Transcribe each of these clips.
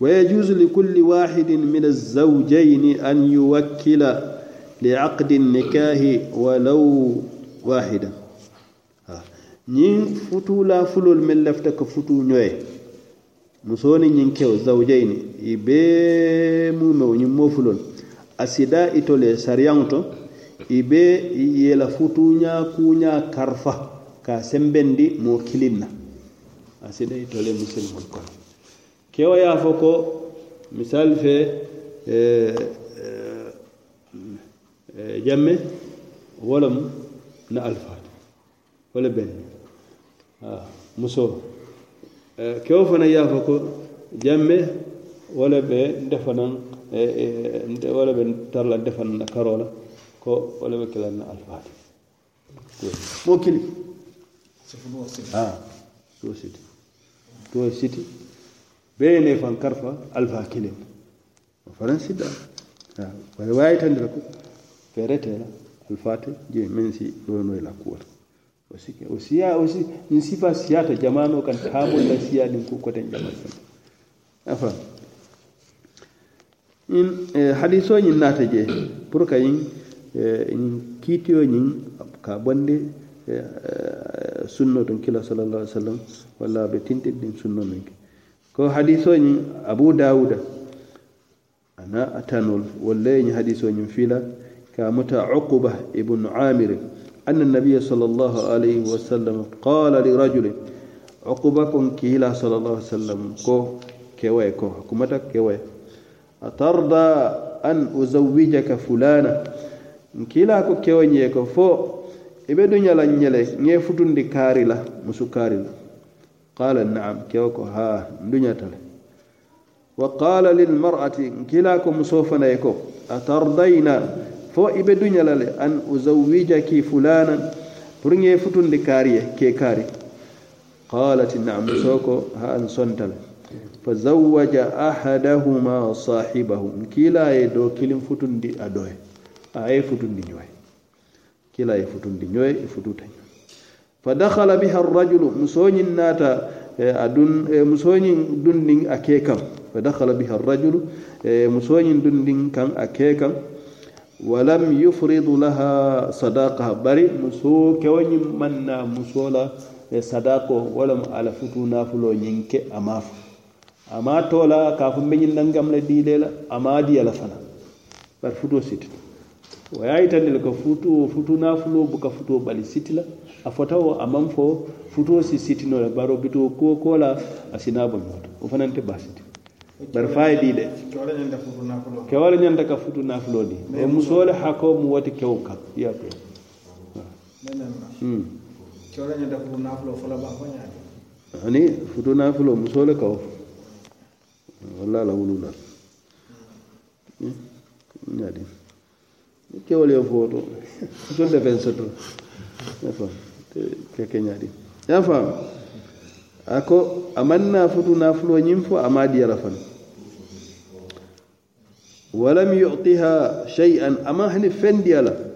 ويجوز لكل واحد من الزوجين أن يوكل لعقد النكاه ولو واحدا ñiŋ futu la fulol meŋ lafita ka futu ñoye musoo ni ñiŋ kewo zawjayni i bee mumewo ñiŋ moo fulol a sida ito le sariyaŋo to i be ye la futuñaa kuñaa karfa ka sembendi moo kiliŋ na a sida ito le misilimol kono kewo ye a fo ko misali fe e, e, e, jamme wolem na alfaatu wala benni musoo kewo fana ye a fo ko jamme wala ɓe ndefanan wala ɓe tarla ndefanana karola ko wala ɓe kilanna alfaatu mo kili. To siti to siti bee ne fan karfa alfa kiliŋ e o fanaŋ sidda bari waayitandi la ko? Feeretee la alfaate je meŋ si noonoye la kuwo to o sike o siya aussi si sifa siyata jamano kan taamol la siya niŋ ku koteŋ jaman feŋ afa. Faŋ in eh, hadisoo ñiŋ naata je pour que ñiŋ ñiŋ eh, kiitiyo ñiŋ ka bondi eh, sunno ton kila sallallahu alaihi wasallam walla be tintin ɗin sunno men ke. ko hadisoñi abu dawuda ana atanol walla ye fila ka muta uquba ibnu amir anna nabiya sal llahu alayhi wa sallam qala li rajulin uquba kon kiila sal llah wa sallam ko kewaye ko hakumata kewaye. Atarda an uzawijaka fulana. Nkila ko kewañe ko fo ibe duñala ñele ŋe futundi kaari la musu kaari la qala naam. Kewo ko ha nduñatale wa qala lilmar'ati nkila ko muso fanaye ko atardayna? Fo ibe be le an uzawijaki fulanan. Pour ŋe futundi kaariye ke kaari. Qalat naam. Muso ko ha an sontale fa zawaja ahadahuma sahibahu nkila ye do kilin futundi a doye a ye futundi ñoye kila ye futundi ñoye e fututa ñoye فدخل بها الرجل مسوني ناتا آه، أدن آه، مسوني دندن أكيكا فدخل بها الرجل آه، مسوني دندن كان أكيكا ولم يفرض لها صداقها. بري مسو كوني منا مسولا صداقه ولم على فتونا فلو ينك أماف. أما تولا كافم بين ننجم لديلا أما دي لفنا بل فتو سيتنا o ye a yitandel ka futuo futu nafulo buka futuo bali siti la a fota wo a si sitino le baro wo bituo kola ko la a sina bo ñoto wo fanaŋ te basiti bari fa ye dii de kewo le ñanta ka futu nafulo di o musoo le na mu fala ba kaŋ yape ani futu nafulo musoo le kawo walla la wulula ñaadi hmm. hmm, kewol yo foto so defen soto yafa keke ñaadi yafa ako amanna futu nafulo ñin fo ama diyala fan walam yutiha shay'an ama hani fen diyala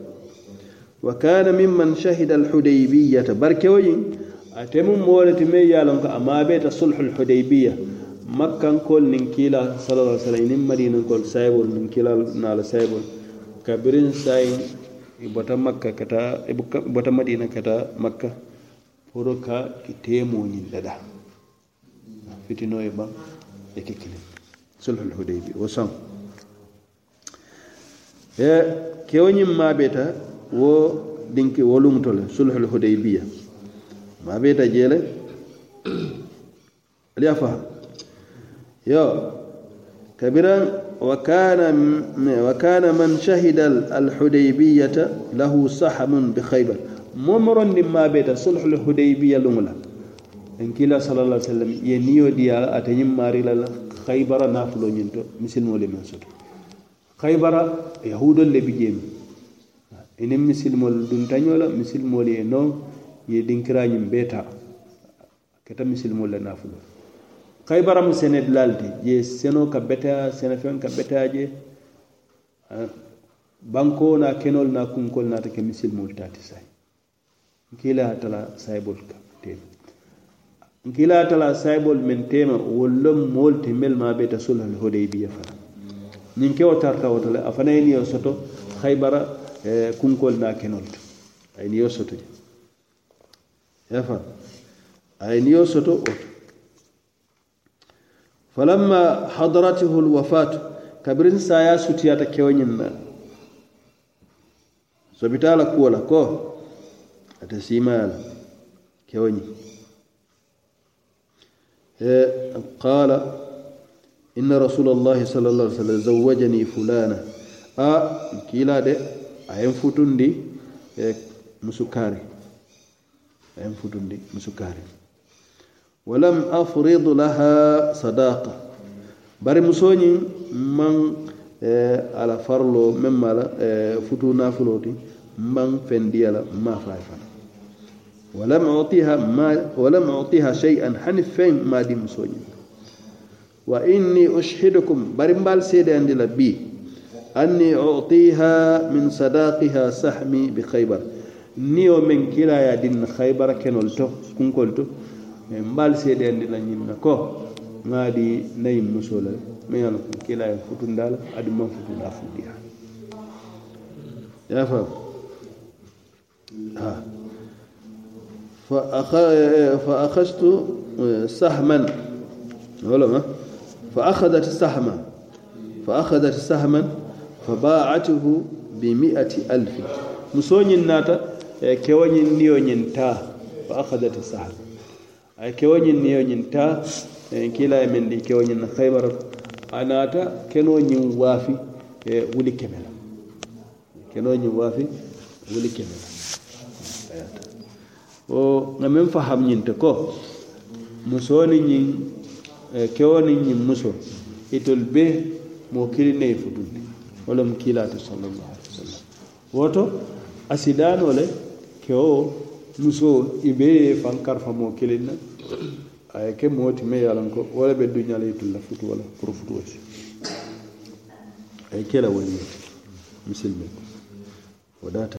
wa kana mimman shahida alhudaybiyata. Barkewoyin atemu moleti me yalon ko ama nin madinankol saybol saybol kabirin sayin i e bota makka kata i e e bota madina kata makka poro ka kitemo ñin dada. Fitino e ban e ke kilin sulhul hudaybi wo san e kewoñin mabeta wo dinki wolumtole sulhul hudaybiya. Mabeta jeele aliya faham yo kabiran وكان وكان من شهد الحديبية له سهم بخيبر ممر ما بيت صلح الحديبية لولا إن كلا صلى الله عليه وسلم ينيو ديا أتنيم ماري لا خيبر نافلو نينتو مثل مولي من سوت خيبر يهود اللي بيجيم إن مثل مول دون تانيولا مثل مولي نو يدينكرا بيتا كتا مثل مول نافلو kaybaramu sene dilalti je seno ka betaya senefeŋ ka betaya je banko na kenol na kunkol nata ke misilmolu taati sayi nkila tala sayibolu ka tema nkila tala sayibolu men tema wollom moolu ti mel ma beta sulhal hodaybiya fana ñiŋ kewo tarta wo tala a fana ye niyo soto haybara e, kunkol na kenol to a niyo soto je. Yafa a niyo soto oto falamma hadaratihu lwafatu kabirin saya sutiyata kewoñin na sobitala kuwola ko ate simayala kewoñi e qala inna rasulallahi allahi llah alih sallam zawajani fulana. A kiila de ayen futundi e musukari ayen futundi musukari ولم أفرض لها صداقة bari muso ñiŋ maŋ eh, ala farlo meŋ ma la eh, futu nafuloo ti maŋ fendiya la ma faa fana walam utiha ma walam utiha shay'an hani feŋ ma di muso ñiŋ wa inni ushidukum bari mbaal seedeyandi la bii anni utiha min sadaqiha sahmi bi khaybar niyo meŋ kilaya din na khaybara kenol to kunkol to e mbal seede andi la ñinna ko ŋaadi nayin musola me yala ko kilaya futundala adi man futunda fudiya ya fa ha fa akhadtu sahman wala ma فأخذت سهما فأخذت سهما فباعته بمئة ألف مسوني الناتا كواني نيو ننتا فأخذت ay kewo ñiŋ niyo ñiŋ taa e kiila ye meŋ di kewo ñiŋ na haybara a naata kenoo ñiŋ e waafi wuli keme la waafi wuli keme la wo ŋa meŋ faham ñinte ko musoni ñin e kewoni kewo ñiŋ muso itol be moo kiliŋ ne ye futundi wo lemu kiilaati sallallahu alaihi wa sallam. Woto asidaano le kewo muso i be fankar famo kilin na a ye ke moo ti me ye lan ko wala be duña la itulla futu wala pour futuwo si a ye ke la wañoo ti misilme. Ko wo daata